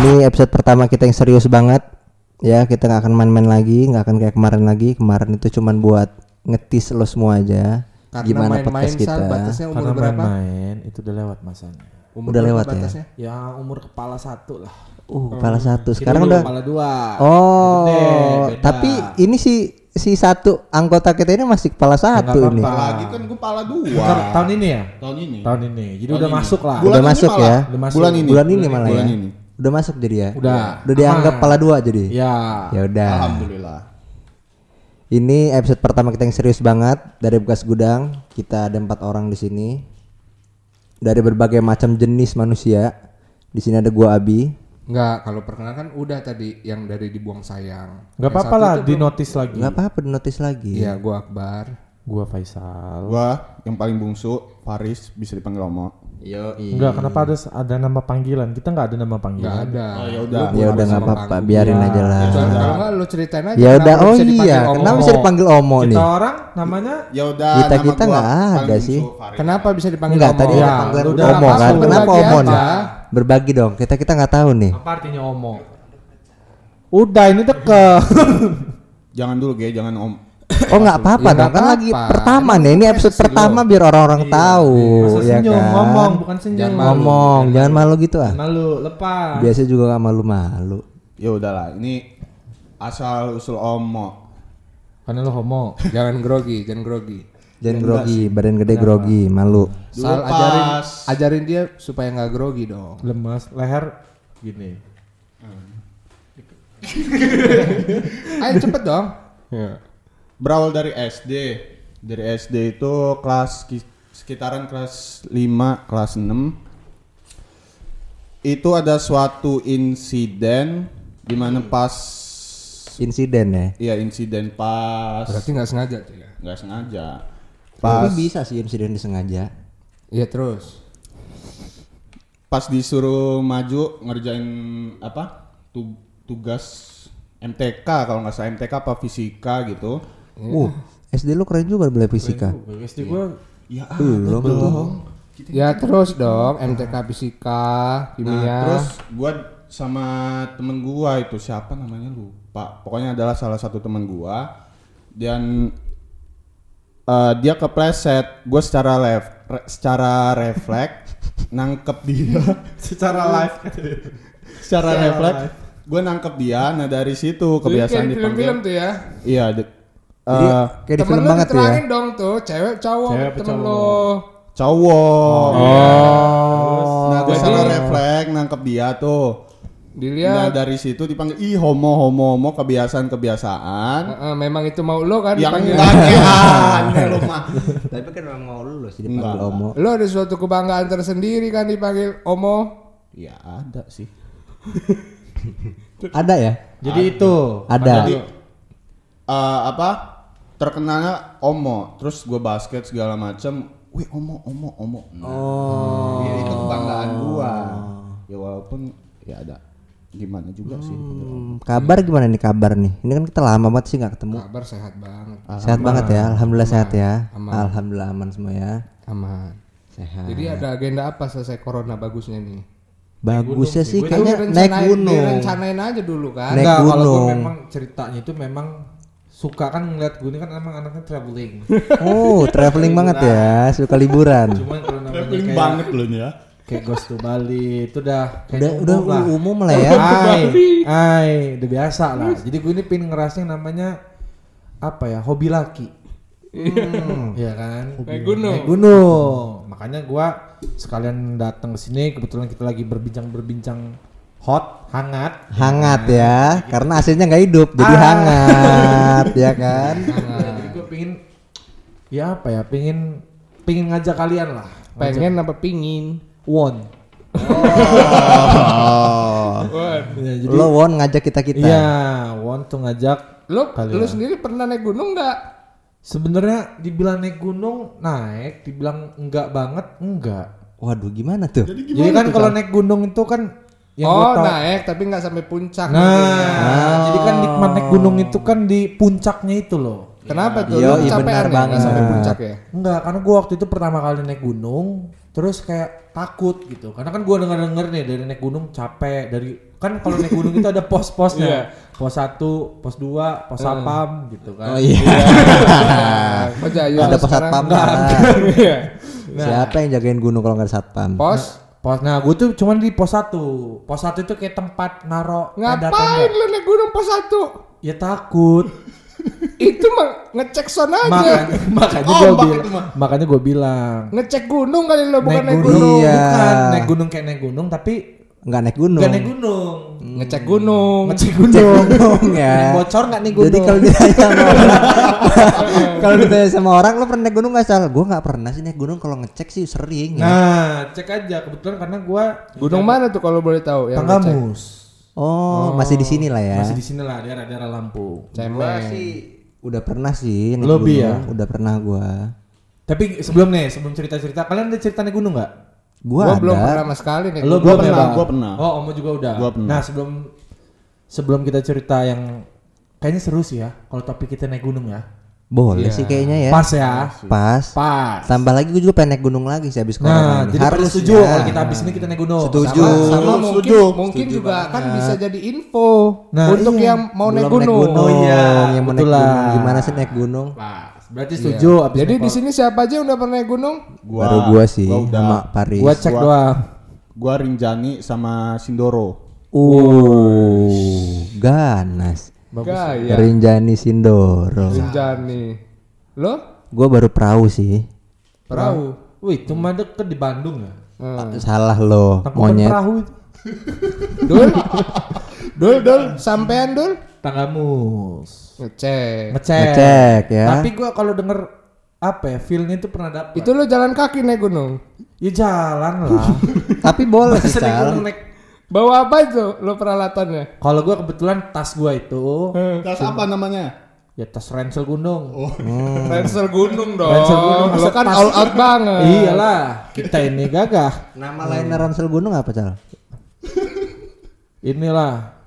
Ini episode pertama kita yang serius banget. Ya, kita nggak akan main-main lagi, nggak akan kayak kemarin lagi. Kemarin itu cuman buat ngetis lo semua aja. Karena Gimana main-main podcast Sal, kita? batasnya umur Karena berapa? main-main itu udah lewat masanya. Umur Udah lewat ya? batasnya? Ya umur kepala satu lah. Uh, kepala satu. Kita Sekarang udah kepala dua. Oh, Gede, tapi ini si si satu anggota kita ini masih kepala satu nggak ini. lagi kan gue pala Bentar, dua tahun ini ya? tahun ini Tahun ini. Jadi Tahun udah ini. masuk lah. Udah ini masuk malah. ya? Udah masuk. bulan ini Bulan ini malah bulan ya. ini Udah masuk jadi ya? Udah. Udah dianggap kepala dua jadi. Ya. Ya udah. alhamdulillah Ini episode pertama kita yang serius banget dari bekas gudang. Kita ada empat orang di sini dari berbagai macam jenis manusia. Di sini ada gua Abi. Enggak, kalau perkenalkan udah tadi yang dari dibuang sayang. Gak Yang apa-apa lah di notice lagi. Nggak apa-apa di notice lagi. Iya, gua Akbar. Gua Faisal. gua yang paling bungsu Faris bisa dipanggil Omo Yo, Enggak, kenapa ada ada nama panggilan? Kita nggak ada nama Enggak panggilan. ada. Oh, ya udah. Ya udah nggak apa-apa, biarin aja lah. Kalau enggak lu ceritain aja. Ya kenapa udah, oh bisa dipanggil iya, Omo. kenapa bisa dipanggil Omo Kita nih? orang namanya ya udah Kita- nama kita gua nggak paling ada sih. Kenapa bisa dipanggil Enggak, Omo? tadi Ya, panggilan udah, Omo kan. Kenapa Omo nih? aja. Berbagi dong. Kita kita nggak tahu nih. apa artinya omo? Udah ini deket. jangan dulu Ge, jangan Om Oh nggak apa-apa Ya, dong, nggak kan lagi pertama nih. Ini episode pertama lo. biar orang-orang tahu, Masa ya senyum, kan? ngomong bukan senyum. Jangan malu. Ngomong, jangan malu gitu ah. Malu, lepas. Biasa juga gak malu-malu. ya udahlah ini asal usul Omo Karena lu homo. Jangan grogi, jangan grogi. Jangan grogi, badan gede grogi, malu. Sal ajarin ajarin dia supaya nggak grogi dong. Lemas, leher gini. Ayo cepet dong. Berawal dari SD dari SD itu kelas ki- sekitaran kelas 5 kelas 6 itu ada suatu insiden di mana pas Insiden ya. iya insiden pas Berarti nggak sengaja tuh ya. nggak sengaja Tapi pas bisa sih insiden disengaja. Iya terus. pas disuruh maju ngerjain apa tu- tugas MTK kalau nggak salah MTK apa fisika gitu Uh, SD lu keren juga belajar fisika. SD gua ya Belum tuh. Ya terus dong MTK fisika, kimia. Nah, terus gua sama temen gua itu siapa namanya lupa. Pokoknya adalah salah satu temen gua dan eh, dia kepleset. Gua secara live secara refleks nangkep dia secara live secara refleks gue nangkep dia nah dari situ kebiasaan dipanggil film-film tuh ya. iya Jadi eh, kayak di Temen film lu banget ya. dong tuh, cewek cowok Cewek temen cowok? lo. cowok Oh. nah gue secara refleks nangkep dia tuh Nah Dilihat. dari situ dipanggil ih homo homo homo kebiasaan kebiasaan. Heeh, memang itu mau lo kan Yang dipanggil. enggak ya, aneh lu mah. Tapi kan memang mau lu sih Enggak, dipanggil Omo. Lo ada suatu kebanggaan tersendiri kan dipanggil Omo. Ya ada sih. Ada ya? jadi itu Ada. Jadi eh, apa? Terkenalnya Omo, terus gue basket segala macem. Wih Omo Omo Omo. Nah, Oh. ya, itu kebanggaan gua. Ya walaupun ya ada gimana juga sih. Hmm, kabar gimana nih kabar nih? Ini kan kita lama banget sih nggak ketemu. Kabar sehat banget. Sehat banget ya, alhamdulillah sehat ya. Alhamdulillah aman semua ya. Aman. Sehat. Jadi ada agenda apa selesai corona bagusnya nih? Bagusnya sih kayaknya naik gunung. Direncanain aja dulu kan. Naik Enggak, kalau gue gunung. memang ceritanya itu memang suka kan ngeliat gue ini kan emang anaknya traveling. Oh, traveling banget ya, suka liburan. Cuman kalau namanya Traveling kayak, banget lu nih ya. kayak Ghost to Bali itu udah kayak Udah udah umum lah. umum lah ya. Ai, ai, udah biasa lah. Jadi gue ini pengen ngerasain namanya apa ya hobi laki. Hmm, ya kan. Naik gunung. Naik gunung. Makanya gua sekalian datang ke sini kebetulan kita lagi berbincang-berbincang hot, hangat. Hangat ya, karena aslinya nggak hidup, jadi Ah. hangat ya kan. Jadi gue pengen ya apa ya, pengen pengen ngajak kalian lah. Pengen apa pingin? Won. Oh. Ya, jadi Lo Won ngajak kita kita. Iya, Won tuh ngajak Lo, Kali lo ya. sendiri pernah naik gunung nggak? Sebenarnya dibilang naik gunung naik, dibilang enggak banget enggak. Waduh gimana tuh? Jadi kan kalau naik gunung itu kan yang oh tahu- naik tapi nggak sampai puncak. Nah, ya. jadi kan nikmat naik gunung itu kan di puncaknya itu loh. Kenapa tuh? Iya, Lo iya, kecapean benar ya nggak sampai banget. puncak ya? Enggak, karena gua waktu itu pertama kali naik gunung, terus kayak takut gitu. Karena kan gua denger denger nih dari naik gunung capek, dari kan kalau naik gunung itu ada Iya. pos-posnya. Pos satu, pos dua, pos sapam gitu kan. Oh iya. Oh, Jaya Ada pos satpam. Iya. Siapa yang jagain gunung kalau nggak ada satpam? Pos Pos, nah gue tuh cuman di pos satu. Pos satu itu kayak tempat naro ngapain lu naik gunung pos satu? Ya takut. Itu mah ngecek son aja. makanya makanya gue Ombak bilang, makanya gue bilang. Ngecek gunung kali lo bukan naik, naik gunung. gunung, Iya. bukan naik gunung kayak naik gunung tapi Nggak naik gunung. Gak naik gunung. Ngecek gunung. Ngecek Cek gunung. gunung ya. Naik bocor nggak nih gunung? Jadi kalau ditanya sama orang, kalau ditanya sama orang lo pernah naik gunung nggak sal? Gue nggak pernah sih naik gunung. Kalau ngecek sih sering ya. Nah, cek aja kebetulan karena gua Gunung mana tuh kalau boleh tahu yang ngecek? Tanggamus. Oh, masih di sini lah ya. Masih di sini lah daerah-daerah Lampung. Gua Cemen. sih udah pernah sih naik Lebih gunung. ya? Udah pernah gua. Tapi sebelum nih, sebelum cerita-cerita, kalian ada cerita naik gunung nggak? Gua, Gua ada. belum pernah sama sekali naik Lo gunung. Gua belum ya, pernah, Bang? gua pernah. Oh, Omo juga udah. Gua pernah. Nah, sebelum sebelum kita cerita yang kayaknya seru sih ya kalau topik kita naik gunung ya. Boleh Iya. sih kayaknya ya. Pas ya. Pas. Pas. Tambah lagi gue juga pengen naik gunung lagi sih habis corona Nah, ini. jadi Harusnya. setuju kalau kita habis ini kita naik gunung. Setuju. Sama, sama mungkin, Setuju. mungkin juga kan bisa jadi info Nah, untuk iya. yang mau naik Belum gunung. Oh iya, yang mau naik betul lah. gunung. Gimana sih naik gunung? Pas. Berarti setuju habis Jadi di sini siapa aja yang udah pernah naik gunung? Gua, Baru gua sih gua udah. sama Paris. Gua cek Gua- doang. Gua Rinjani sama Sindoro. Uh, ganas. Gaya. Rinjani Sindoro. Rinjani. Lo? Gua baru perahu sih. Perahu. Wih, itu mah deket di Bandung ya. Hmm. Salah lo, Tangkuban monyet. perahu itu. Dul. Dul, dul, sampean dul. Tanggamus. Ngecek. Ngecek. Ngecek, ya. Tapi gua kalau denger apa ya, feel-nya itu pernah dapet. Itu lo jalan kaki naik gunung. ya jalan lah. Tapi boleh sih, naik Bawa apa itu lo peralatannya? Kalau gua kebetulan tas gua itu Tas apa namanya? ya tas ransel gunung. Ransel gunung dong. Ransel gunung, Lo kan all out banget. Iyalah, kita ini gagah. Nama lain ransel gunung apa, Cal? Inilah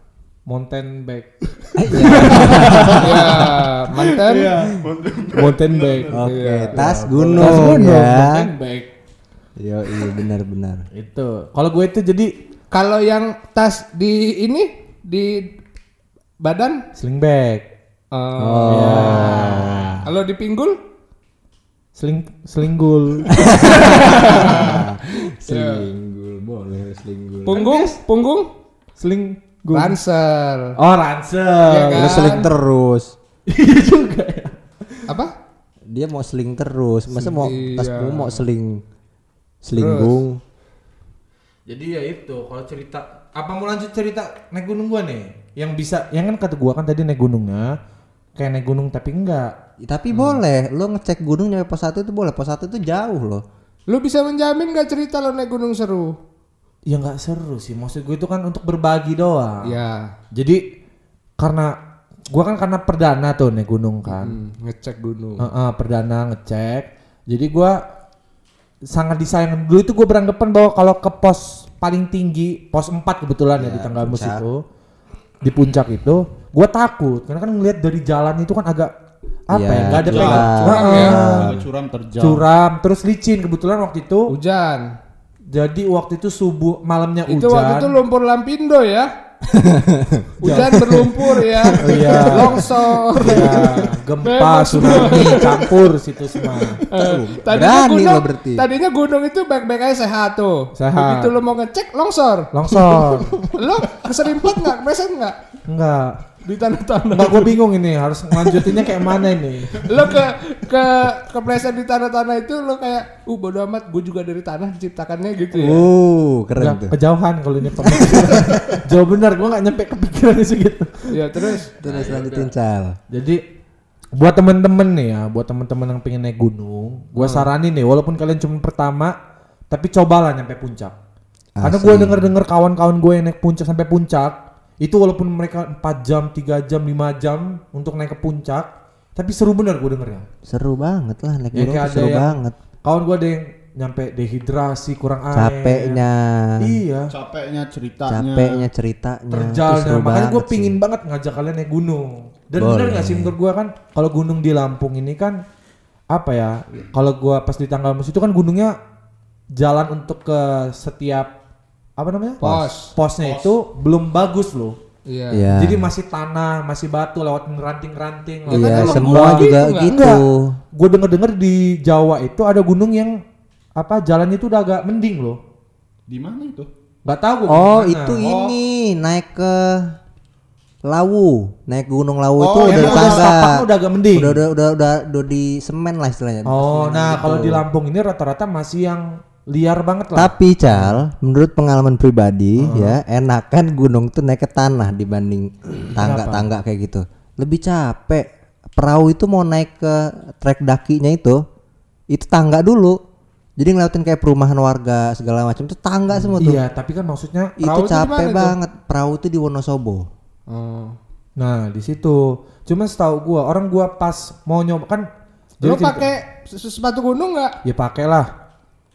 mountain bike. ya, mantan. mountain bike. Oke, tas gunung, Tas gunung, ya. mountain bike. Yo, iya benar-benar. Itu. Kalau gue itu jadi Kalau yang tas di ini di badan, sling bag, eh, Ya. kalau di pinggul, sling selinggul. Selinggul, boleh selinggul. punggung, punggung, Sling ransel. Oh, ransel. Iya kan? Lu seling terus. Iya juga ya. Apa? Dia mau seling terus. Masa mau tas Iya. gua mau seling selinggung. Jadi ya itu kalau cerita apa mau lanjut cerita naik gunung gua nih? Yang bisa yang kan kata gua kan tadi naik gunungnya kayak naik gunung tapi enggak. Ya, Tapi boleh, lo ngecek gunung nyampe pos 1 itu boleh. Pos 1 itu jauh loh. Lu bisa menjamin gak cerita lo naik gunung seru? Ya enggak seru sih. Maksud gue itu kan untuk berbagi doang. Ya, Jadi karena gua kan karena perdana tuh naik gunung kan. hmm, ngecek gunung. Heeh, perdana ngecek. Jadi gua sangat disayang dulu itu gue beranggapan bahwa kalau ke pos paling tinggi pos 4 kebetulan ya, di Tanggamus itu di puncak itu gua takut karena kan ngelihat dari jalan itu kan agak apa Iya, ya nggak ada curam. pegang Curam ya? Agak curam terjal. curam terus licin kebetulan waktu itu Hujan. Jadi waktu itu subuh malamnya Itu waktu itu hujan lumpur lampindo ya. Hujan berlumpur ya. Iya. Longsor. ya, gempa tsunami campur situ semua Tadinya Berani gunung, lo berarti. tadinya gunung itu baik-baik aja sehat tuh. Sehat. Begitu lo mau ngecek longsor. longsor lo keserimpet nggak? Masa nggak? enggak Di tanah-tanah. enggak gue bingung ini harus ngelanjutinnya kayak mana ini lo ke ke kepleset di tanah-tanah itu lo kayak, uh bodo amat, gue juga dari tanah diciptakannya gitu ya. Uh, keren Enggak, tuh. kejauhan kalau ini. Jauh benar, gua nggak nyampe kepikiran segitu. Ya terus Terus lanjutin Cal. Jadi buat temen-temen nih ya, buat temen-temen yang pengen naik gunung, gua saranin nih, walaupun kalian cuma pertama, tapi cobalah nyampe puncak. Karena gua denger-denger kawan-kawan gue yang naik puncak sampai puncak, itu walaupun mereka 4 jam, 3 jam, 5 jam untuk naik ke puncak, tapi seru bener gue dengernya. Seru banget lah naik Ya, gunung ada seru yang- banget. Kawan gua ada yang nyampe dehidrasi, kurang air. Capeknya. Iya. Capeknya ceritanya. Capeknya ceritanya. Terjalnya makanya gue sih. pingin banget ngajak kalian naik gunung dan Boleh. bener gak sih menurut gue kan kalau gunung di Lampung ini kan apa ya kalau gue pas di Tanggamus itu kan gunungnya jalan untuk ke setiap apa namanya? Pos. Posnya itu belum bagus loh. Iya. Iya. Jadi masih tanah, masih batu lewat ranting-ranting. Iya, Katanya semua lembut juga gitu gitu. Gue denger-denger di Jawa itu ada gunung yang apa jalannya itu udah agak mending loh. Di mana itu? Gak tahu gua Oh, gimana. itu ini naik ke Lawu, naik Gunung Lawu Oh, itu udah udah tangga. sapaknya udah agak mending. Udah udah udah udah, udah di semen lah istilahnya. Oh, nah kalau di Lampung ini rata-rata masih yang liar banget lah. Tapi Cal, menurut pengalaman pribadi ya, enakan gunung tuh naik ke tanah dibanding tangga-tangga kayak gitu. Lebih capek. Perahu itu mau naik ke trek dakinya itu, itu tangga dulu. Jadi ngelewatin kayak perumahan warga segala macam itu tangga semua tuh. Iya, tapi kan maksudnya Itu Perahu di capek tuh? banget. Perahu itu di Wonosobo. Oh. Nah, di situ. Cuma setahu gua, orang gua pas mau nyoba kan Lo jadi pakai se- sepatu gunung nggak? ya pakailah.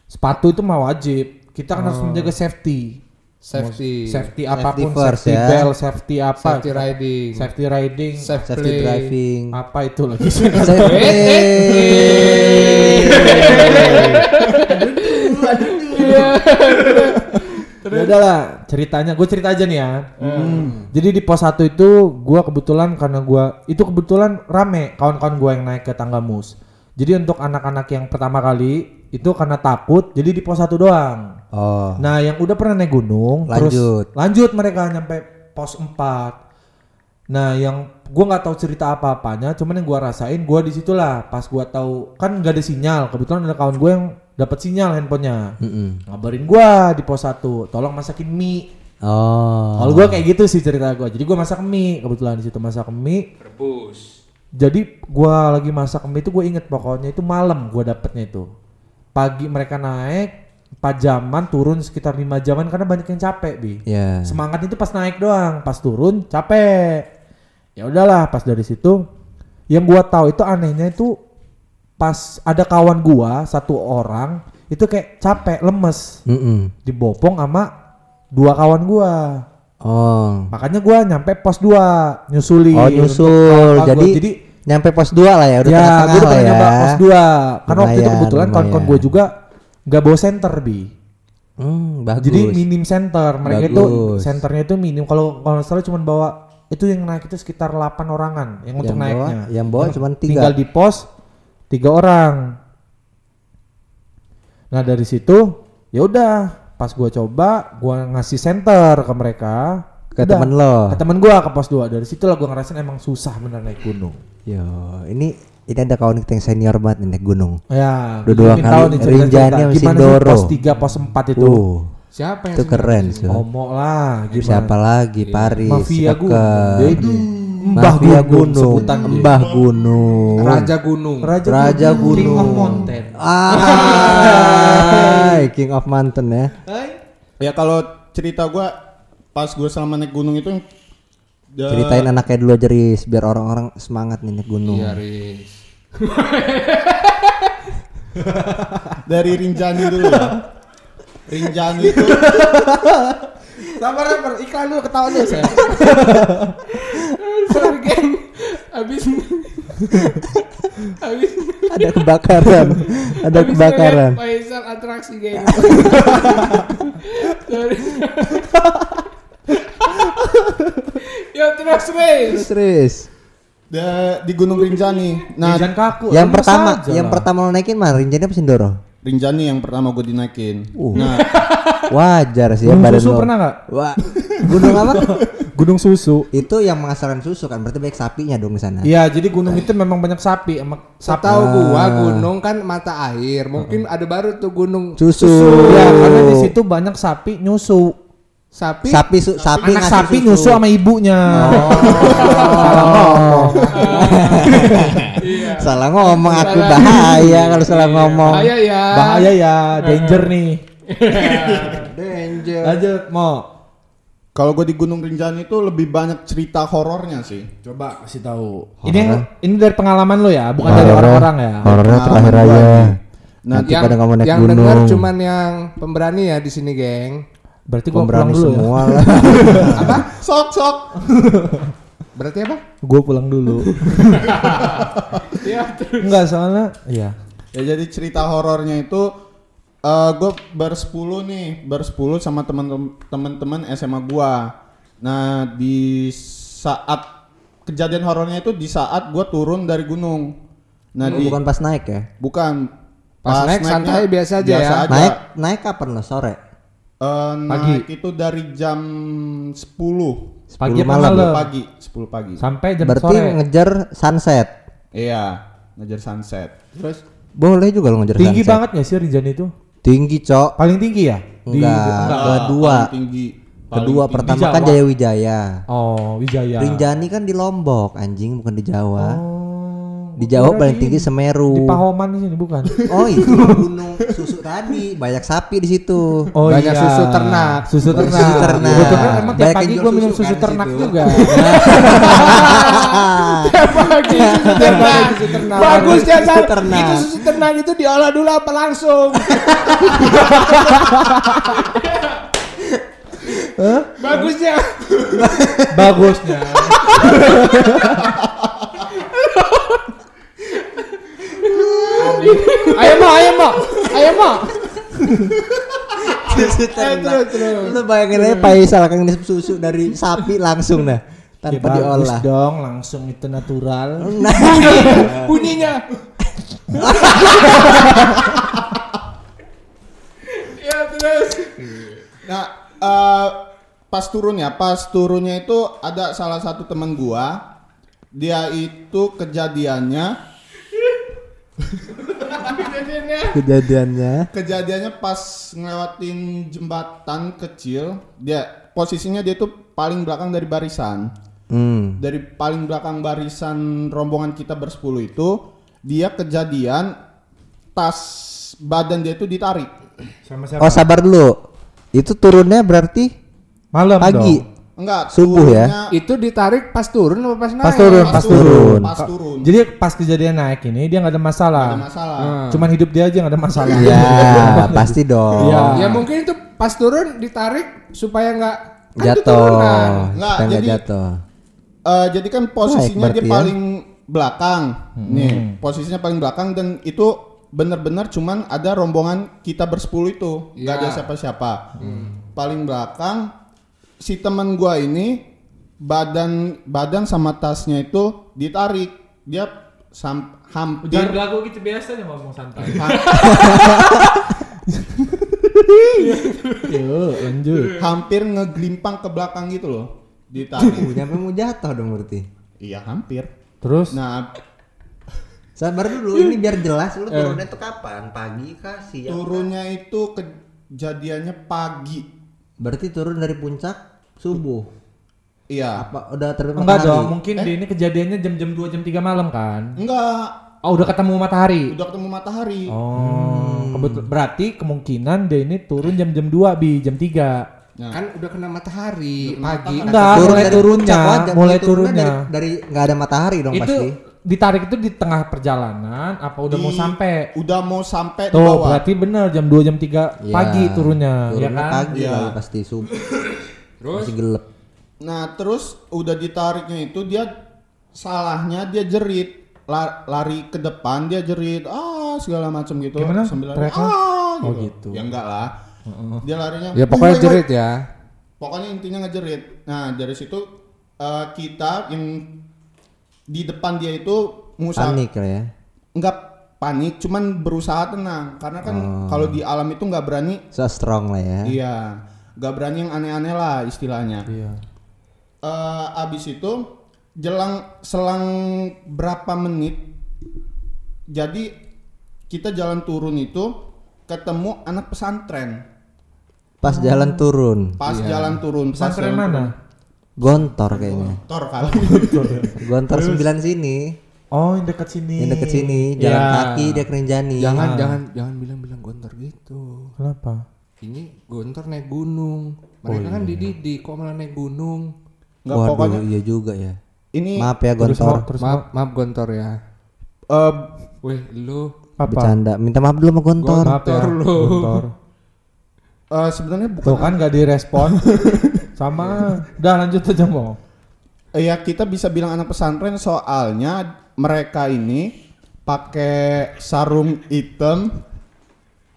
Sepatu itu mah wajib. Kita kan harus menjaga safety. Safety. Safety apa pun, first safety ya. belt, safety apa? Safety riding. Safety riding. Safe Safety play. driving. Apa itu lagi? Safety. Ya udah lah, ceritanya gue cerita aja nih ya. Jadi di pos 1 itu gua kebetulan karena gua itu kebetulan rame kawan-kawan gua yang naik ke tangga mus. Jadi untuk anak-anak yang pertama kali itu karena takut jadi di pos 1 doang. Oh. Nah, yang udah pernah naik gunung terus Lanjut. lanjut mereka nyampe pos 4. Nah, yang gua nggak tahu cerita apa-apanya, cuman yang gua rasain gua di situlah pas gua tahu kan nggak ada sinyal. Kebetulan ada kawan gue yang dapat sinyal handphonenya. Mm-mm. Ngabarin gua di pos 1, tolong masakin mie. Oh. Kalau gua kayak gitu sih cerita gua. Jadi gua masak mie, kebetulan di situ masak mie. Rebus. Jadi gua lagi masak mie itu gue inget pokoknya itu malam gua dapetnya itu. Pagi mereka naik 4 jaman turun sekitar 5 jaman karena banyak yang capek, Bi. Ya. Semangat itu pas naik doang, pas turun capek. Ya udahlah, pas dari situ yang gua tahu itu anehnya itu pas ada kawan gua satu orang itu kayak capek, lemes, Mm-mm. dibopong sama dua kawan gua. Oh. Makanya gua nyampe pos 2 nyusuli. Oh nyusul. Jadi, gua. jadi nyampe pos 2 lah ya, udah ya, tengah-tengah gue udah lah ya. nyoba pos 2 Karena waktu itu kebetulan kawan-kawan gue juga nggak bawa center bi. Hmm, bagus. Jadi minim center. Mereka itu Bagus. senternya itu minim. Kalau kalau salah cuma bawa itu yang naik itu sekitar 8 orangan yang untuk Yang bawa- naiknya. yang bawa cuman tiga. Tinggal di pos tiga orang. Nah dari situ ya udah pas gua coba gua ngasih center ke mereka Ke Udah. temen lo. ke temen gua ke pos 2 dari situ lah gua ngerasain emang susah bener naik gunung Yo, ini ini ada kawan kita yang senior banget nih naik gunung. ya Udah dua kali tahu nih. Rinjani sama gimana sih Sindoro. pos 3 pos 4 itu Uh, Siapa yang itu keren sih. Omo lah gimana Siapa lagi? Paris. Mafia gunung Jadi Mbah Mafia gunung, gunung, sebutan dia. Mbah gunung. Raja Gunung. Raja, Raja King Gunung. of Mountain Ah, King of Mountain ya. Ya kalau cerita gua pas gua selama naik gunung itu da- Ceritain anaknya dulu aja Riz, biar orang-orang semangat nih naik gunung. Iya, Riz. dari Rinjani dulu ya. Rinjani itu Sabar sabar iklan dulu ketawa dulu saya Sorry, geng. Abis Abis Ada kebakaran, ada abis kebakaran. ngeliat Faisal atraksi geng. Sorry. Yo terus Riz. Terus Riz. da- di Gunung Rinjani. Nah, Jangan kaku yang pertama, yang lah. pertama lo naikin mah Rinjani apa Sindoro? Rinjani yang pertama gue dinaikin. Uh. Nah, Wajar sih ya Gunung badan susu lo. pernah nggak? Wah, gunung apa? Gunung susu Itu yang menghasilkan susu kan, berarti banyak sapinya dong di sana. Iya jadi gunung itu memang banyak sapi sama sapi Setahu gua gunung kan mata air. Mungkin ada baru tuh gunung Susu. Ya karena di situ banyak sapi nyusu sapi. Sapi su, sapi Anak sapi susu. nyusu sama ibunya Salah ngomong Iya. Salah ngomong aku bahaya kalau salah ngomong. Bahaya ya. Bahaya ya danger nih Danger. Lanjut mau kalau gue di Gunung Rinjani itu lebih banyak cerita horornya sih. Coba kasih tahu. Ini ini dari pengalaman lo ya, bukan dari Horor. orang-orang ya. Horornya terakhir aja. Nah, Nanti yang pada ngomong naik yang gunung. dengar cuman yang pemberani ya di sini, geng. Berarti gua pulang dulu ya. semua lah. Apa? sok sok. Berarti apa? Gue pulang dulu. Iya, terus. Enggak soalnya iya. Ya jadi cerita horornya itu Eh gue bersepuluh nih, bersepuluh sama teman teman-teman SMA gua. Nah di saat kejadian horornya itu di saat gua turun dari gunung. Nah di bukan pas naik ya bukan Pas naik naiknya santai biasa aja ya? naik naik kapan lo sore Eh, Pagi. naik itu dari jam 10 Pagi 10 apa malam. malam? pagi, 10 pagi. Sampai jam berarti sore. ngejar sunset Iya, ngejar sunset. Terus boleh juga lo ngejar Tinggi sunset banget gak sih Rinjani itu? tinggi cok Paling tinggi ya? Di- enggak ah, kedua paling tinggi. Paling kedua tinggi. pertama Di kan Jawa. Jaya Wijaya Oh, Wijaya. Rinjani kan di Lombok anjing bukan di Jawa Oh, di gua Jawa kira paling tinggi Semeru Di Pahoman sini bukan? oh itu mah gunung susu tadi banyak sapi di situ Oh Banyak susu ternak. Susu ternak. Susu ternak. Gua tuh kan emang tiap Banyak pagi jual minum susu kan ternak juga. Pagi susu ternak. susu ternak. Bagus ya ternak. Itu susu ternak itu diolah dulu apa langsung? Bagusnya. Bagusnya. Ayo mak, ayo mak, ayo mak. susu ternak lu bayangin aja Faisal kan ngisep susu dari sapi langsung nah Ya, tanpa bagus diolah dong, langsung itu natural. nah Bunyinya. ya terus. Nah, eh, pas turun ya, pas turunnya itu ada salah satu teman gua, dia itu kejadiannya, kejadiannya kejadiannya pas ngelewatin jembatan kecil, dia posisinya dia tuh paling belakang dari barisan, hmm. dari paling belakang barisan rombongan kita bersepuluh itu, dia kejadian tas badan dia itu ditarik. Sama siapa? oh sabar dulu itu turunnya berarti Malam pagi dong. Enggak, Subuh ya? Itu ditarik pas turun apa pas naik? Pas turun, pas turun. Pas turun. Jadi pas kejadian naik ini dia nggak ada masalah. ada masalah. Cuman hidup dia aja nggak ada masalah. ya pasti dong Iya. Ya mungkin itu pas turun ditarik supaya nggak kan jatuh turunan. Nggak, supaya nggak jadi- jatuh Eh, jadi kan posisinya Baik, dia ya. paling belakang. Nih, posisinya paling belakang dan itu benar-benar cuman ada rombongan kita bersepuluh itu, nggak Ya. ada siapa-siapa. Paling belakang si teman gua ini badan badan sama tasnya itu ditarik. Dia sam, hampir lagu gitu biasa aja ngomong santai. Yuk, lanjut. hampir ngegelimpang ke belakang gitu loh. Ditarik. Uh, nyampe mau jatuh dong berarti iya, hampir. Terus Nah, sabar dulu ini biar jelas lu turunnya tuh kapan pagi kah siang turunnya itu kejadiannya pagi. Berarti turun dari puncak subuh Iya. apa udah terbit enggak matahari? dong, mungkin di ini kejadiannya jam-jam 2 jam 3 malam kan? Enggak, Oh, udah ketemu matahari. udah ketemu matahari. Oh, kebetul berarti kemungkinan dia ini turun jam-jam 2 bi, jam 3. Nah, Kan udah kena matahari pagi. Enggak, Turun mulai dari turunnya, mulai turunnya turunnya. dari, dari nggak ada matahari dong itu pasti ditarik itu di tengah perjalanan apa udah mau di- sampai? Udah mau sampai di Tuh, bawah. berarti bener jam 2 jam 3 Iya, pagi turunnya, ya turunnya kan? pagi lagi pasti subuh Terus masih gelap Nah, terus udah ditariknya itu dia salahnya dia jerit. La- lari ke depan dia jerit ah segala macam gitu Gimana? sambil lari ah Oh, gitu. gitu. Ya enggak lah. Dia larinya ya pokoknya jerit ya. Pokoknya intinya ngejerit. Nah, dari situ eh, kita yang di depan dia itu musa. Panik lah ya. Enggak panik, cuman berusaha tenang. Karena kan kalau di alam itu nggak berani. So strong lah ya. Iya, gak berani yang aneh-aneh lah istilahnya. Iya. Eh, abis itu jelang selang berapa menit, jadi kita jalan turun itu ketemu anak pesantren. pas jalan turun. Pas jalan turun, pas Pesantren jalan mana? Gontor kayaknya turun. Tor kali. gontor sembilan sini Oh, yang dekat sini. yang deket sini jalan Iya. kaki dia ke Rinjani Jangan jangan jangan bilang-bilang gontor gitu. Kenapa? Ini gontor naik gunung. Mereka kan dididik kok malah naik gunung. Nggak Waduh, pokoknya iya juga ya ini maaf ya Terus gontor mau- terus Maaf, maaf gontor ya. eh, Weh, lu apa? bercanda minta maaf dulu sama gontor Maaf ya, Gontor lu. gontor. eh, sebenarnya bukan Tuh kan gak direspon. Sama. Udah lanjut aja mau. eh, ya kita bisa bilang anak pesantren soalnya mereka ini pakai sarung hitam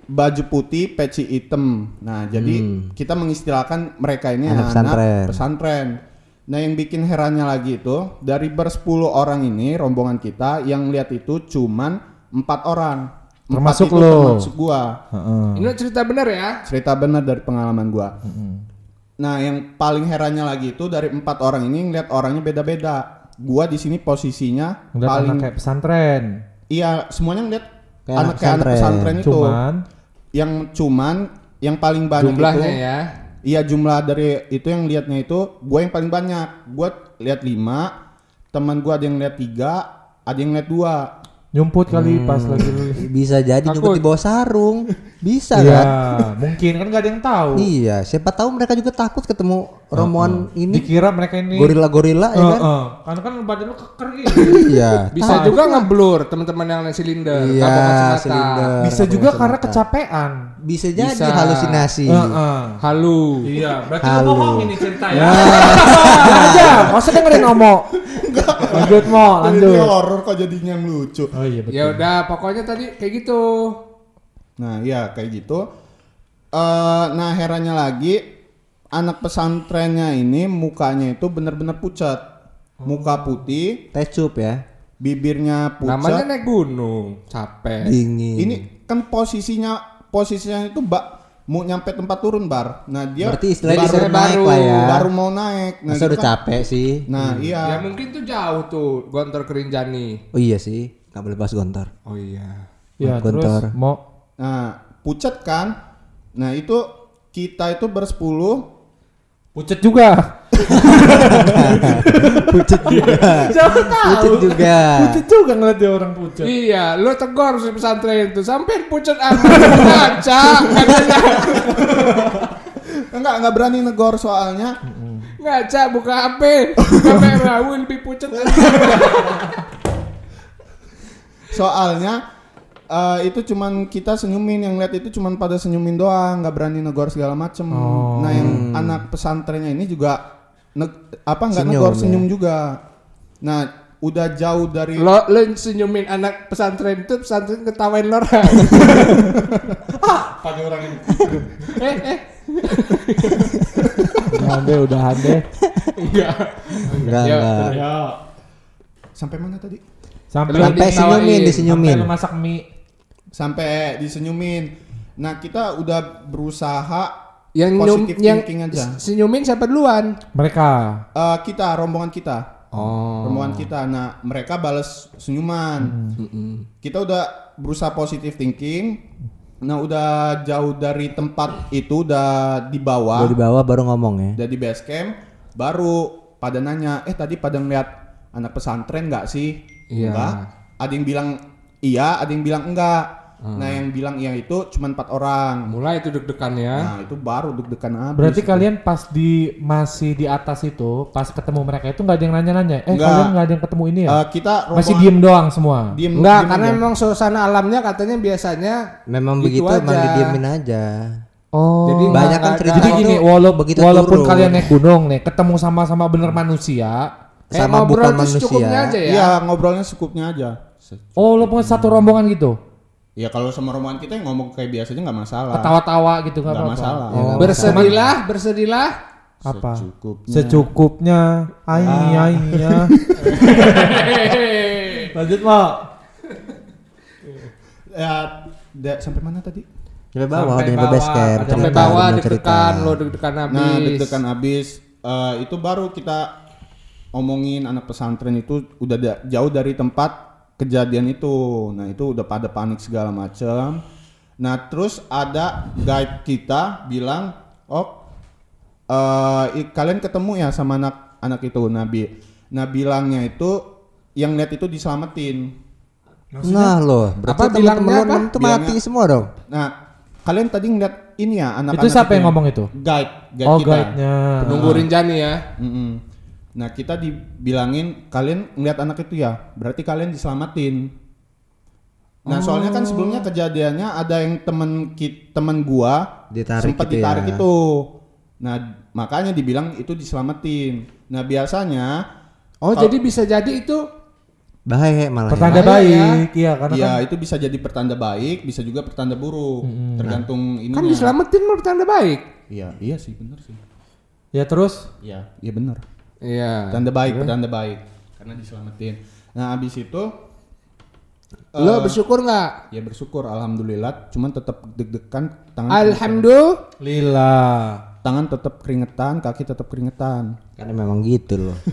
baju putih, peci hitam. Nah, jadi kita mengistilahkan mereka ini Hmm. Anak anak, pesantren. pesantren. Nah, yang bikin herannya lagi itu dari bersepuluh orang ini rombongan kita yang lihat itu cuman empat orang. Empat Termasuk lo. Termasuk gua. Heeh. Ini cerita bener ya? Cerita benar dari pengalaman gua. Nah, yang paling herannya lagi itu dari empat orang ini ngeliat orangnya beda-beda. Gua di sini posisinya Udah paling anak kayak pesantren. iya semuanya ngeliat Kayak anak kayak anak pesantren. pesantren itu. Cuman Yang cuman yang paling banyak Jumlahnya itu ya. Iya jumlah dari itu yang liatnya itu gue yang paling banyak. Gue lihat lima, teman gue ada yang lihat tiga, ada yang lihat dua. Nyumput kali Hmm. pas lagi lu. Bisa jadi Takut. nyumput di bawah sarung. Bisa Iya, kan? mungkin kan gak ada yang tahu. Iya, siapa tahu mereka juga takut ketemu rombongan ini Dikira mereka ini gorila-gorila ya kan? Heeh. Karena kan badan lu keker gitu. Iya. Bisa juga ngeblur teman-teman yang lain silinder. Iya, silinder. Bisa juga karena kecapean. Bisa jadi Bisa. halusinasi. Heeh. Halu. Iya, berarti Halo. lu bohong ini cerita ya. aja, masa usah dengerin ngomong. Lanjut mau, Ini lanjut. horor kok jadinya yang lucu. Oh iya betul. Ya udah, pokoknya tadi kayak gitu. Nah iya kayak gitu. Eh, nah herannya lagi anak pesantrennya ini mukanya itu bener-bener pucat. Muka putih, Tecup ya. bibirnya Namanya pucat. naik gunung, capek. Dingin. Ini kan posisinya posisinya itu mbak mau nyampe tempat turun bar. Nah dia Berarti istilahnya baru- naik baru- lah ya. baru mau naik. Nah, Masa itu udah kan- capek sih. Nah iya. Ya mungkin tuh jauh tuh Gontor Kerinjani. Oh iya sih, nggak boleh bahas gontor. Oh iya. Ya, Gontor. terus mau Nah pucat kan. Nah itu kita itu bersepuluh pucet juga. Pucet juga. Siapa tahu? Pucet juga. Pucet juga ngeliat dia orang pucet. Iya, lo tegor si pesantren itu sampai pucat amat ngaca, katanya enggak enggak berani negor soalnya ngaca buka HP, kamera will lebih pucat. soalnya eh, itu cuman kita senyumin yang lihat itu cuman pada senyumin doang nggak berani negor segala macem Oh. nah yang anak pesantrennya ini juga neg- apa nggak Senyum, negor ya. senyum juga nah udah jauh dari Lo lo senyumin anak pesantren itu pesantren ketawain lo orang. Pada orang ini. eh eh Udah deh, udah deh. enggak. Enggak, Ya, enggak. Ya. sampai mana tadi Sampai Sampai senyumin, disenyumin. Sampai masak mie. sampai disenyumin nah kita udah berusaha Yang nyum, yang thinking aja senyumin siapa duluan? Mereka. Eh, kita rombongan kita Oh. rombongan kita nah mereka balas senyuman kita udah berusaha positive thinking nah udah jauh dari tempat itu udah di bawah Baru di bawah baru ngomong ya. udah di base camp baru pada nanya eh tadi pada ngeliat anak pesantren nggak sih Iya. enggak ada yang bilang iya ada yang bilang enggak nah yang bilang iya itu cuma empat orang Mulai itu deg-degan ya. nah itu baru deg-degan abis Berarti kalian pas di masih di atas itu, pas ketemu mereka itu nggak ada yang nanya-nanya. Eh Nggak. kalian nggak ada yang ketemu ini ya? Eh, kita masih diem doang semua. diem Enggak, diem karena aja. memang suasana alamnya katanya biasanya Memang Gitu begitu emang aja. didiemin aja. Oh. Jadi Banyak nggak kan cerita Jadi itu gini, wala- begitu walaupun turun. kalian naik gunung nih, ketemu sama-sama bener manusia. kayak sama ngobrol bukan secukupnya manusia. aja ya. iya ngobrolnya secukupnya aja Oh, walaupun satu rombongan gitu. Ya kalau sama rombongan kita yang ngomong kayak biasanya nggak masalah Ketawa-tawa gitu nggak nggak apa-apa. masalah Oh. Bersedihlah, bersedihlah. Apa? secukupnya Secukupnya. Ai ai ya. Lanjut, Mak. ya da- sampai mana tadi Sampai bawah Sampai bawah, base camp. Sampai cerita, bawah deg-degan, lo deg-degan habis. Nah, deg-degan habis eh, itu baru kita omongin anak pesantren itu udah da- jauh dari tempat kejadian itu. Nah, itu udah pada panik segala macam. Nah, terus ada guide kita bilang, "Oh, eh, i- kalian ketemu ya sama anak anak itu." Nabi. Nah, bilangnya itu yang lihat itu diselamatin. Nah loh, berarti Apa bilangnya temen-temen apa? itu mati Bilangnya- semua dong. Nah, kalian tadi ngeliat ini ya anak-anak Itu siapa yang ya? ngomong itu? Guide, guide Oh, kita. guide-nya. Penunggu Rinjani ya. Mm-mm. Nah kita dibilangin kalian ngeliat anak itu ya, berarti kalian diselamatin. Nah soalnya kan sebelumnya kejadiannya ada yang temen ki- temen gua Ditarik sempat gitu ditarik ya. itu. Nah makanya dibilang itu diselamatin. Nah biasanya Oh, jadi bisa jadi itu Bahaya malah. ya. Pertanda Bahaya, baik, iya karena Iya, kan itu bisa jadi pertanda baik, bisa juga pertanda buruk, tergantung ini. Kan diselamatin mau tanda baik. Iya, iya sih bener sih. ya terus Iya, iya bener. Iya. Tanda baik, pertanda baik, karena diselamatin. Nah, abis itu Lo bersyukur nggak? ya bersyukur, alhamdulillah. Cuman tetap deg-degan, tangan Alhamdulillah. tangan tetap keringetan, kaki tetap keringetan. Karena memang gitu loh.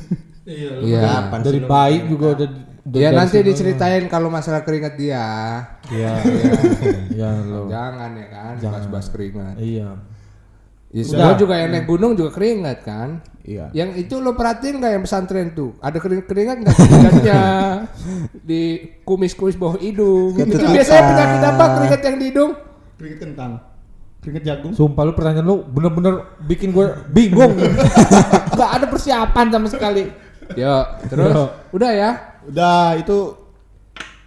Iya. Dari baik juga udah Dia nanti diceritain kalau masalah keringat dia. Iya. Iya lo. Jangan ya kan, bahas-bahas keringat. Iya. Ya, semua juga yang naik gunung juga keringat kan. Iya. Yang itu lo perhatiin nggak yang pesantren tuh? Ada keringat keringat nggak keringatnya di kumis-kumis bawah hidung. Itu biasanya penyakit apa keringat yang di hidung? Keringet kentang, keringet jagung. Sumpah lu pertanyaan lu bener-bener bikin gue bingung. Gak ada persiapan sama sekali. Yo, terus udah ya. Udah itu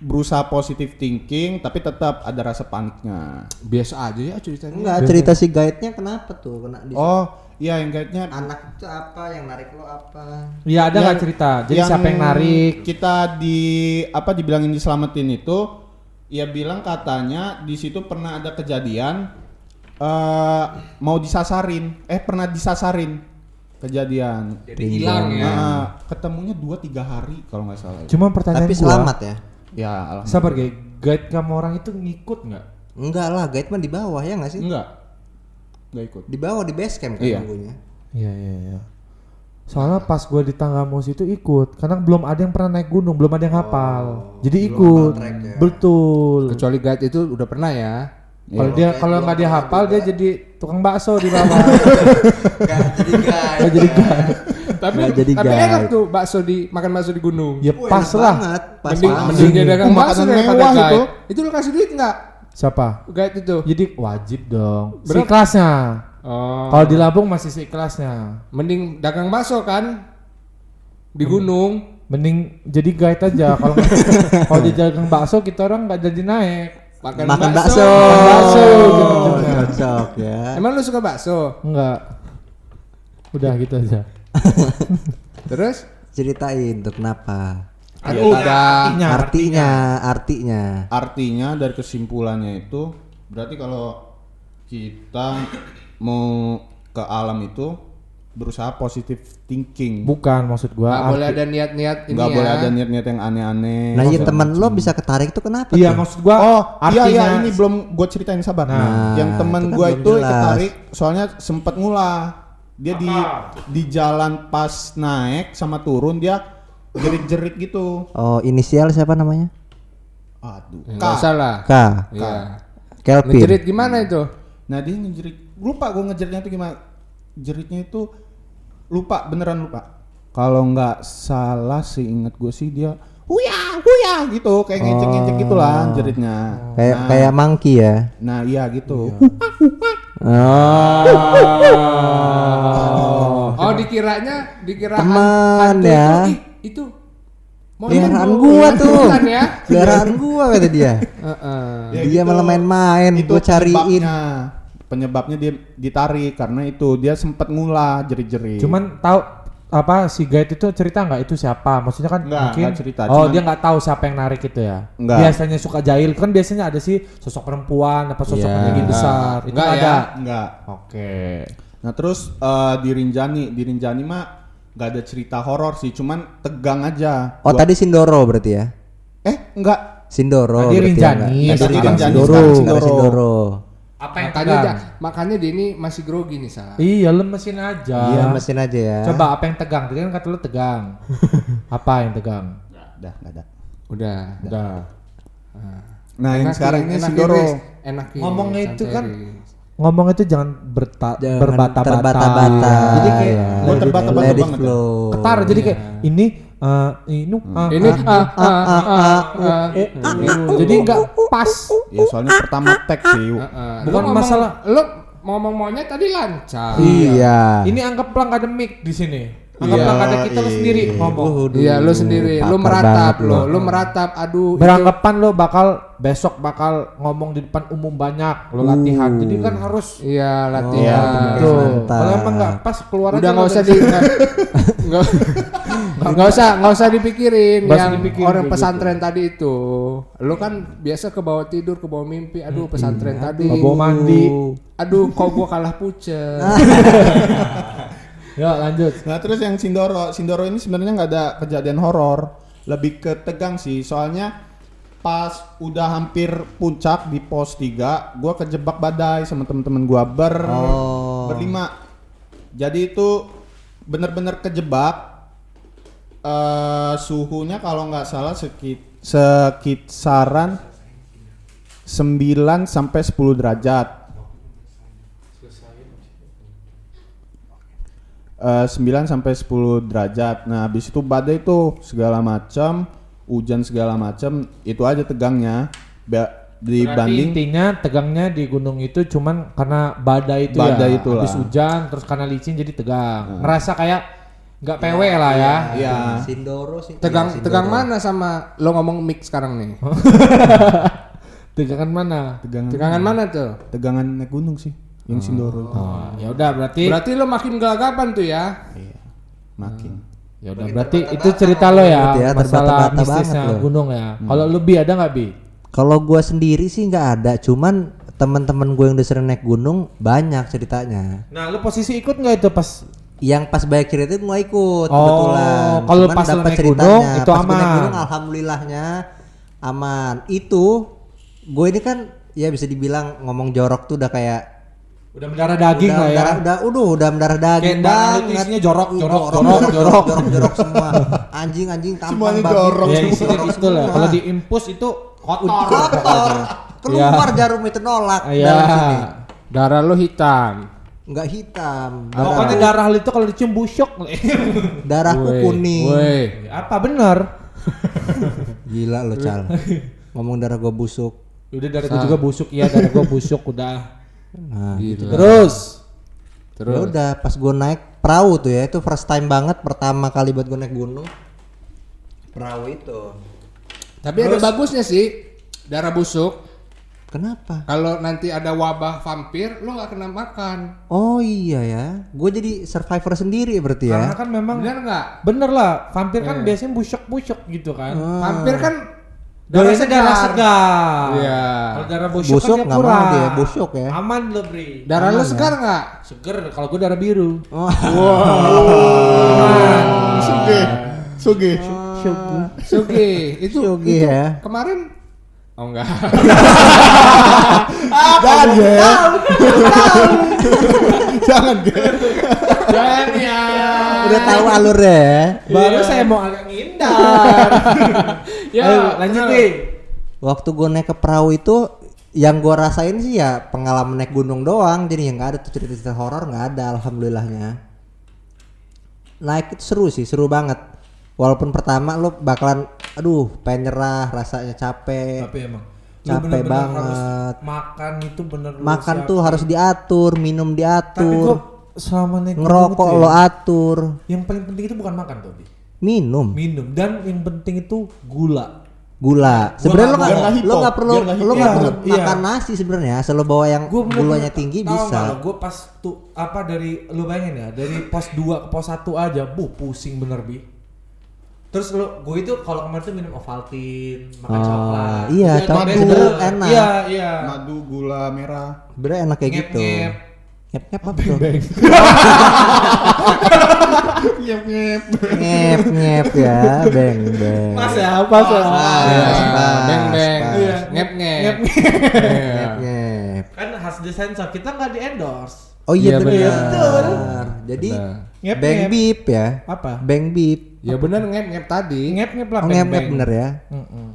berusaha positive thinking, tapi tetap ada rasa paniknya. Biasa aja ya ceritanya. Enggak, cerita si guide-nya kenapa tuh? Kena di Oh, iya yang kayaknya anak itu apa yang narik lo apa? Iya ada nggak cerita? Jadi siapa yang narik? Kita di apa dibilangin diselamatin itu, ya bilang katanya di situ pernah ada kejadian eh mau disasarin, eh pernah disasarin kejadian. Jadi hilang ya. Nah, ketemunya dua tiga hari kalau nggak salah. Cuma pertanyaan Tapi gua, selamat ya. Ya, alhamdulillah. Sabar guys, guide kamu orang itu ngikut nggak? Enggak lah, guide mah di bawah ya nggak sih? Enggak. Enggak ikut. Di bawah di base camp kan Iya. nunggunya. Iya iya iya. Soalnya pas gue di Tanggamus itu ikut, karena belum ada yang pernah naik gunung, belum ada yang hafal. Jadi ikut. Betul. Kecuali guide itu udah pernah ya. Kalau dia kalau nggak dia hafal dia jadi tukang bakso di bawah. Enggak jadi guide. Nggak jadi guide. Tapi Nggak jadi tapi guide. enak tuh bakso di makan bakso di gunung. Ya Wah, pas lah. banget, Pas mending banget. mending dia dagang bakso makanan daripada mewah itu. Itu lo kasih duit nggak? Siapa? Guide itu. Jadi wajib dong. Berapa? Seikhlasnya. Oh. Kalau di Lampung masih seikhlasnya. Mending dagang bakso kan di gunung. Mending jadi guide aja. Kalau kalau dia dagang bakso kita orang nggak jadi naik. Makan, Makan bakso. bakso. Makan bakso, Oh, gitu. Cocok ya. Emang lu suka bakso? Enggak. Udah gitu aja. Terus? Ceritain tuh kenapa? Iya, udah. Artinya, artinya. Artinya dari kesimpulannya itu berarti kalau kita mau ke alam itu berusaha positive thinking. Bukan maksud gua. Nggak boleh ada niat-niat ini Nggak ya. boleh ada niat-niat yang aneh-aneh. Nah, iya Segala teman lo bisa ketarik tuh kenapa Iya tuh? maksud gua. Oh, iya iya artinya- ini belum gue ceritain sabar. Nah, yang teman itu kan gue belum itu jelas. ketarik soalnya sempet ngulah. Dia di di jalan pas naik sama turun dia jerit-jerit gitu. Oh, inisial siapa namanya? Aduh. K. Nggak usah lah. K. Iya. Kelvin. Ngejerit gimana itu? Nah dia ngejerit. Lupa gue ngejeritnya itu gimana? Jeritnya itu lupa beneran lupa. Kalau nggak salah sih inget gue sih dia huya huya gitu kayak ngecek-ngecek gitulah jeritnya. Kayak nah, kayak monkey ya. nah iya gitu. Oh. Oh, dikiranya dikira han- Teman ya. itu, itu Peliharaan gua tuh. ya. Peliharaan gua kata dia. Heeh. Ya dia gitu. malah main-main, Itu gua cariin. penyebabnya. Penyebabnya dia ditarik karena itu dia sempet ngulah jerit-jerit. Cuman tahu apa si guide itu cerita nggak itu siapa? Maksudnya kan Nggak, mungkin nggak cerita, Oh, cuman- dia nggak tahu siapa yang narik itu ya. Nggak. Biasanya suka jahil kan biasanya ada sih sosok perempuan apa sosok Iya. tinggi besar. Itu Nggak ada. ya. enggak. Oke. Nah terus eh, di Rinjani, di Rinjani mah nggak ada cerita horor sih, cuman tegang aja. Oh, Gua- tadi Sindoro berarti ya? eh enggak. Sindoro Tadi berarti ya, Rinjani, Tadi Rinjani, Sindoro. Sindoro. Sindoro. Apa yang Makanya tegang? dia, makanya dia ini masih grogi nih sa. Iya, lemesin aja. Iya, mesin aja ya. Coba apa yang tegang? Tadi kan kata lu tegang. apa yang tegang? Ada, nggak ada. Udah. Udah. Nah yang Enakin, sekarang ini Sindoro. Riz. Enakin, Ngomongnya itu kan. Ngomong itu jangan berta Jangan berbata-bata. terbata-bata. Jadi kayak ya. Gua terbata-bata banget ya. ketar jadi kayak ini eh, ini ah, Ini ah, ah ah ah ah. gitu. jadi nggak pas. Ya soalnya pertama tag sih. Heeh. Bukan Lu masalah- Lu ngomong monyet tadi lancar. Iya. Ini ada mic di sini. Anggaplah ada kita lu sendiri ngomong. Iya, lu sendiri, lu meratap lo, lu meratap. Aduh, Beranggapan lo bakal besok bakal ngomong di depan umum banyak lo latihan. Jadi kan harus Iya, Oh, latihan. tuh. mantap. Kalau emang nggak pas keluar Udah aja nggak lo usah di nggak nggak usah nggak usah dipikirin usah yang dipikirin orang kayak pesantren tadi itu. Lu kan biasa ke bawah tidur, ke bawah mimpi. Aduh, pesantren tadi. Ke bawah mandi. Aduh, kok gua kalah pucet. Ya lanjut. Nah terus yang Sindoro, Sindoro ini sebenarnya nggak ada kejadian horor, lebih ke tegang sih. Soalnya pas udah hampir puncak di pos 3 gua kejebak badai sama temen-temen gua ber Oh. berlima. Jadi itu bener-bener kejebak. Eh suhunya kalau nggak salah sekit sekitaran 9 sampai 10 derajat. Eh, 9 sampai 10 derajat. Nah, habis itu badai itu segala macam, hujan segala macam, itu aja tegangnya. Ba- Berarti dibanding intinya tegangnya di gunung itu cuman karena badai itu Badai ya. itulah. Habis hujan terus karena licin jadi tegang. Ngerasa kayak nggak PW lah ya. Iya. Sindoro sih. Tegang iya, Sindoro. tegang mana sama lo ngomong mix sekarang nih? Tegangan mana? tegangan Tegangan mana tuh? tegangan naik gunung sih yang Sindoro itu. Oh, ya udah berarti Berarti lo makin gelagapan tuh ya. Iya. Makin. ya udah berarti itu cerita lo ya, Berarti ya, masalah terbata-bata mistisnya banget lo. gunung ya. Kalau lu bi ada nggak bi? Kalau gua sendiri sih nggak ada, cuman teman-teman gue yang udah sering naik gunung banyak ceritanya. Nah, lu posisi ikut nggak itu pas Yang pas bayar kredit itu nggak ikut Oh, kebetulan. kalau pas lu dapet naik gunung, itu Pas gua naik aman. gunung, alhamdulillahnya aman. Itu gue ini kan ya bisa dibilang ngomong jorok tuh udah kayak udah mendarah daging udah, lah ya? udah udah udah mendarah daging Kayak lu banget. isinya jorok, jorok, jorok, jorok, jorok, jorok. jorok, jorok semua. Anjing, anjing, tampang, Semuanya babi. jorok. Ya isinya Jorok gitu lah. Kalau di impus itu kotor. kotor. Keluar jarum itu nolak Iya. dalam sini. Darah lo hitam. Enggak hitam. Pokoknya darah lu itu kalau dicium busuk. Darahku kuning. woi. Apa benar? Gila lo, Cal. Ngomong darah gua busuk. Udah darah gue juga busuk, iya darah gue busuk udah. Nah, Gila. Terus ya udah pas gua naik perahu tuh ya, itu first time banget pertama kali buat gua naik gunung. Perahu itu. Tapi ada bagusnya sih darah busuk. Kenapa? Kalau nanti ada wabah vampir, lo nggak kena makan. Oh iya ya, gue jadi survivor sendiri berarti karena ya. kan memang Bener nggak? bener lah, vampir kan biasanya busuk-busuk gitu kan. Vampir kan Darahnya darah segar. Iya. Kalau darah busuk, Busuk kan dia kurang. dia, busuk ya. Aman lo Bri. darah lo segar nggak? Seger. Kalau gue darah biru. Oh, Suge. Suge. Sugi itu Yogi itu ya. kemarin Oh enggak. Jangan ya. Jangan ya. Jangan ya. Udah tahu alurnya ya. Baru saya mau agak ngindar. Ya, Ayo, lanjut nih. Waktu gue naik ke perahu itu yang gue rasain sih ya pengalaman naik gunung doang jadi yang nggak ada tuh cerita-cerita horor nggak ada alhamdulillahnya naik itu seru sih seru banget walaupun pertama lo bakalan aduh pengen nyerah rasanya capek. Tapi emang. Capek bener-bener banget. harus makan itu bener lu makan siapin. tuh harus diatur minum Tapi diatur. kok selama ngerokok ya, lo atur. Yang paling penting itu bukan makan tuh. Minum. Minum. Dan yang penting itu gula. gula. Sebenarnya lo nggak lo nggak perlu lo nggak perlu iya. makan nasi sebenarnya asal lo bawa yang Gue gulanya tinggi bisa. Gue pas tuh apa dari lu bayangin ya dari pos 2 ke pos 1 aja, bu pusing bener bi. Terus lu gue itu kalau kemarin tuh minum Ovaltine, makan Oh, coklat. iya, Udah, coklat bener. itu enak. Iya, iya. Madu gula merah. Sebenarnya enak kayak gitu Ngep-ngep. ngep ngep apa tuh Ngep ngep. ngep ngep ya beng beng Pas ya, pas ya. Pas, pas, Beng beng. Iya. Ngep ngep. Ngep, Iya. ngep Kan khas sensor kita nggak di endorse. oh iya Iya, benar benar. jadi Benar. Ngep, beng ngep. bip ya Apa? beng bip Ya bener ngep ngep tadi. Ngep ngep lah. oh ngep ngep bener ya Mm-mm.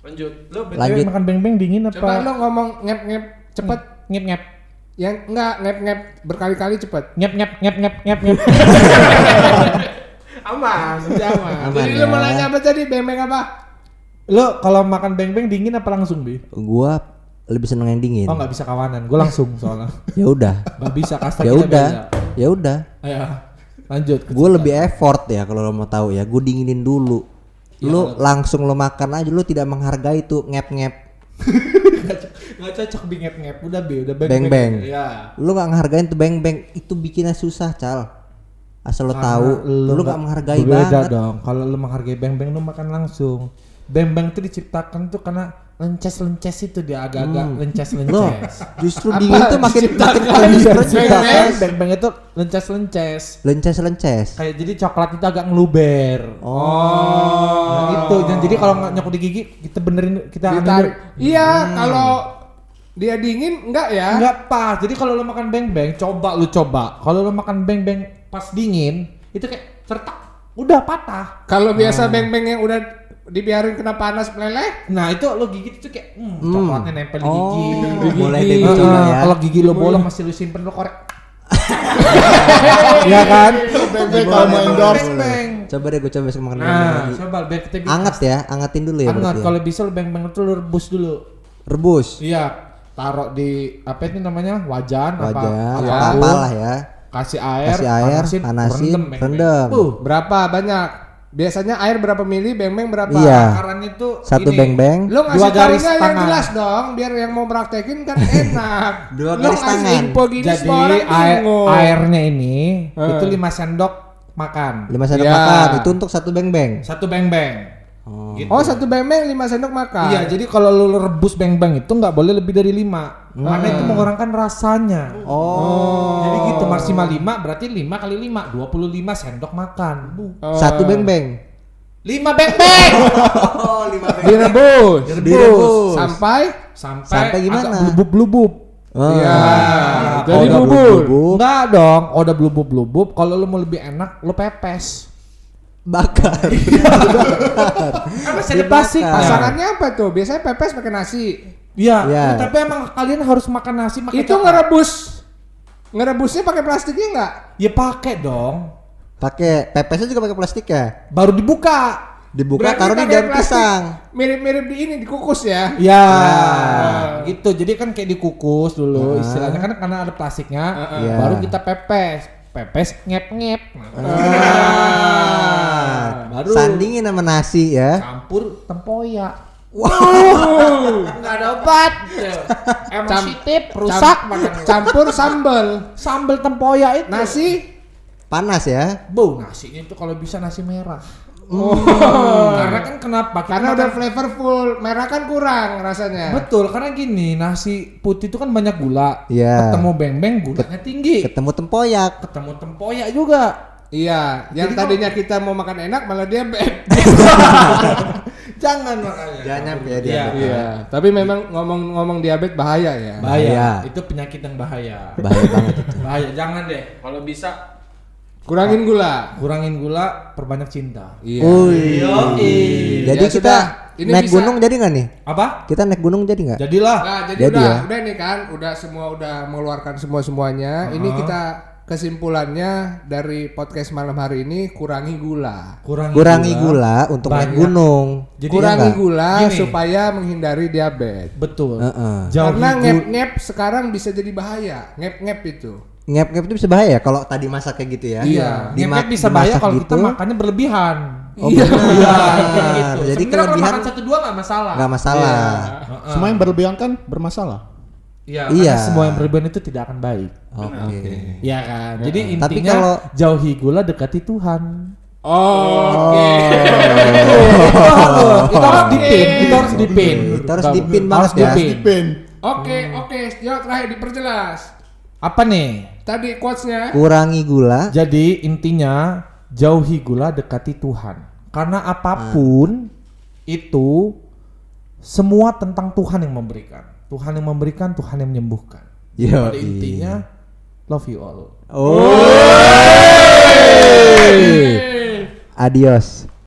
Lanjut. Lu BTW Lanjut. makan beng-beng dingin apa? Coba lo ngomong ngep ngep cepet. Ngep ngep. Yang enggak ngep ngep berkali-kali cepet. Ngep ngep ngep ngep ngep ngep. Aman, aman. Aman Jadi lo ya. mau nanya apa tadi? Beng beng apa? Lu kalau makan beng-beng dingin apa langsung, Bi? gua lebih seneng yang dingin Oh, nggak bisa kawanan. Gue langsung soalnya. ya udah Nggak bisa kasta ya kita udah ya udah Ayo. Lanjut. Gue lebih effort ya kalau lo mau tahu ya. Gue dinginin dulu. Lu langsung lo makan aja. Lu tidak menghargai tuh ngep-ngep. Gak cocok bingep ngep udah be udah Beng beng. Ya. Lu nggak ngehargain tuh beng beng. Itu bikinnya susah cal. Asal lo tahu. Lu nggak menghargai Beda banget. dong. Kalau lu menghargai beng beng lu makan langsung. Beng beng itu diciptakan tuh karena lences lences itu dia agak-agak lences Lo lences. justru dingin tuh makin makin Beng beng beng itu lences lences. lences lences. Kayak jadi coklat itu agak ngeluber. Oh. Nah, itu dan jadi kalau nyokok di gigi kita benerin kita ambil Ditarik. Iya, Hmm. kalau dia dingin enggak ya? Enggak pas. Jadi kalau lu makan beng-beng, coba lu coba. Kalau lu makan beng-beng pas dingin, itu kayak certak udah patah. Kalau Hmm. biasa beng-beng yang udah dibiarin kena panas meleleh, Nah, itu lu gigit itu kayak hmm, coklatnya nempel di gigi. Oh, deh gigi. gua coba Heeh, ya. Kalau gigi lu bolong masih lu simpen lu korek. Iya kan? Mau endorse. Coba deh gue coba besok makan beng Nah, coba biar kita bikin Anget ya, angetin dulu ya. Anget. berarti ya. Kalau bisa lu beng-beng itu lu rebus dulu. Rebus. Iya, taruh di apa itu namanya? Wajan, apa? Wajah, apa pun. apa-apalah ya. Kasih air, Kasih air, panasin, panasin, beng-beng. rendam. Uh, berapa banyak? Biasanya air berapa mili, beng-beng berapa? Iya. takaran itu Satu ini. beng-beng. Lo Dua ngasih garis tahunya yang tangan. jelas dong, biar yang mau praktekin kan enak. Dua Lo garis ngasih tangan. info gini Jadi air, airnya ini Eh. itu 5 sendok makan. Lima sendok Iya. makan itu untuk satu beng-beng. Satu beng-beng. Oh. Gitu. Oh satu beng-beng lima sendok makan. Iya, jadi kalau lu rebus beng-beng itu nggak boleh lebih dari 5. Karena itu mengurangkan rasanya. Oh. Jadi gitu maksimal 5 berarti 5 kali 5 25 sendok makan. Bu. Oh. Satu beng-beng. 5 beng-beng. Oh, lima direbus. Direbus. Sampai Sampai, Sampai gimana? agak blubub-blubub. Oh. Iya. Nah, Jadi blubub. Enggak dong, oh, udah blubub-blubub. Kalau lu mau lebih enak, lu pepes. Bakar. Kan masih ada plastik. Dibakar. Pasangannya apa tuh? Biasanya pepes pakai nasi. Iya, Iya. tapi emang kalian harus makan nasi pakai Itu coklat. ngerebus. Ngerebusnya pakai plastiknya enggak? Ya pakai dong. Pakai pepesnya juga pakai plastik ya. Baru dibuka. Dibuka Berarti taruh di plastik. pisang. Mirip-mirip di ini dikukus ya. Ya, gitu. Jadi kan kayak dikukus dulu Ah. istilahnya kan karena ada plastiknya. Iya. Baru kita pepes. Pepes ngep-ngep. Ah. Baru. Sandingin sama nasi ya. Campur tempoyak. Wow. Enggak ada obat. Emositif, rusak Cam-. Campur sambal. Sambal tempoyak itu. Nasi Panas ya. Bu, nasinya itu kalau bisa nasi merah. Oh. Karena kan kenapa? Kita Karena udah flavorful, merah kan kurang rasanya. Betul, karena gini, nasi putih itu kan banyak gula. Iya. Ketemu beng-beng gulanya tinggi. Ketemu tempoyak. Ketemu tempoyak juga. Iya, yang Jadi tadinya kita mau makan enak malah dia Jangan makanya. Jangan ya dia. Iya. Iya, tapi memang ngomong-ngomong diabetes bahaya ya. Bahaya. Bahaya. Itu penyakit yang bahaya. Bahaya banget itu. Bahaya, jangan deh. Kalau bisa Kurangin gula. kurangin gula, perbanyak cinta. Iya. Wih. Jadi Ya kita sudah, ini naik bisa- gunung jadi nggak nih? Apa? Kita naik gunung jadi nggak? Jadilah. Nah, jadi, Jadi udah, ya. udah nih kan, udah semua udah mengeluarkan semua semuanya. Ini kita kesimpulannya dari podcast malam hari ini kurangi gula. Kurangi, Kurangi gula untuk naik Banyak. gunung. Jadi kurangi enggak? gula Gini. supaya menghindari diabetes. Betul. Heeh. Jauhi Karena gula- ngep-ngep sekarang bisa jadi bahaya. Ngep-ngep itu. Ngep-ngep itu bisa bahaya ya kalau tadi masak kayak gitu ya. Iya, Dimak- ngepet bisa bahaya kalau kita gitu, makannya berlebihan. Oh, iya, kayak gitu. Jadi Sebenarnya kalau kelebihan makan satu dua nggak masalah. nggak masalah. Heeh. Semua yang berlebihan kan bermasalah. Iya, Iya. karena semua yang berlebihan itu tidak akan baik. Oke. Iya kan. Jadi Tapi intinya kalau- jauhi gula dekati Tuhan. Oh, oke. itu harus dipin, itu harus dipin. Itu harus dipin banget Harus ya. dipin. Pin. Oke, oke. Yo, terakhir diperjelas. Apa nih? Tadi quotes-nya. Kurangi gula. Jadi intinya jauhi gula dekati Tuhan. Karena apa pun itu semua tentang Tuhan yang memberikan. Tuhan yang memberikan, Tuhan yang menyembuhkan. Yo, Pada intinya love you all. Oh. Adios.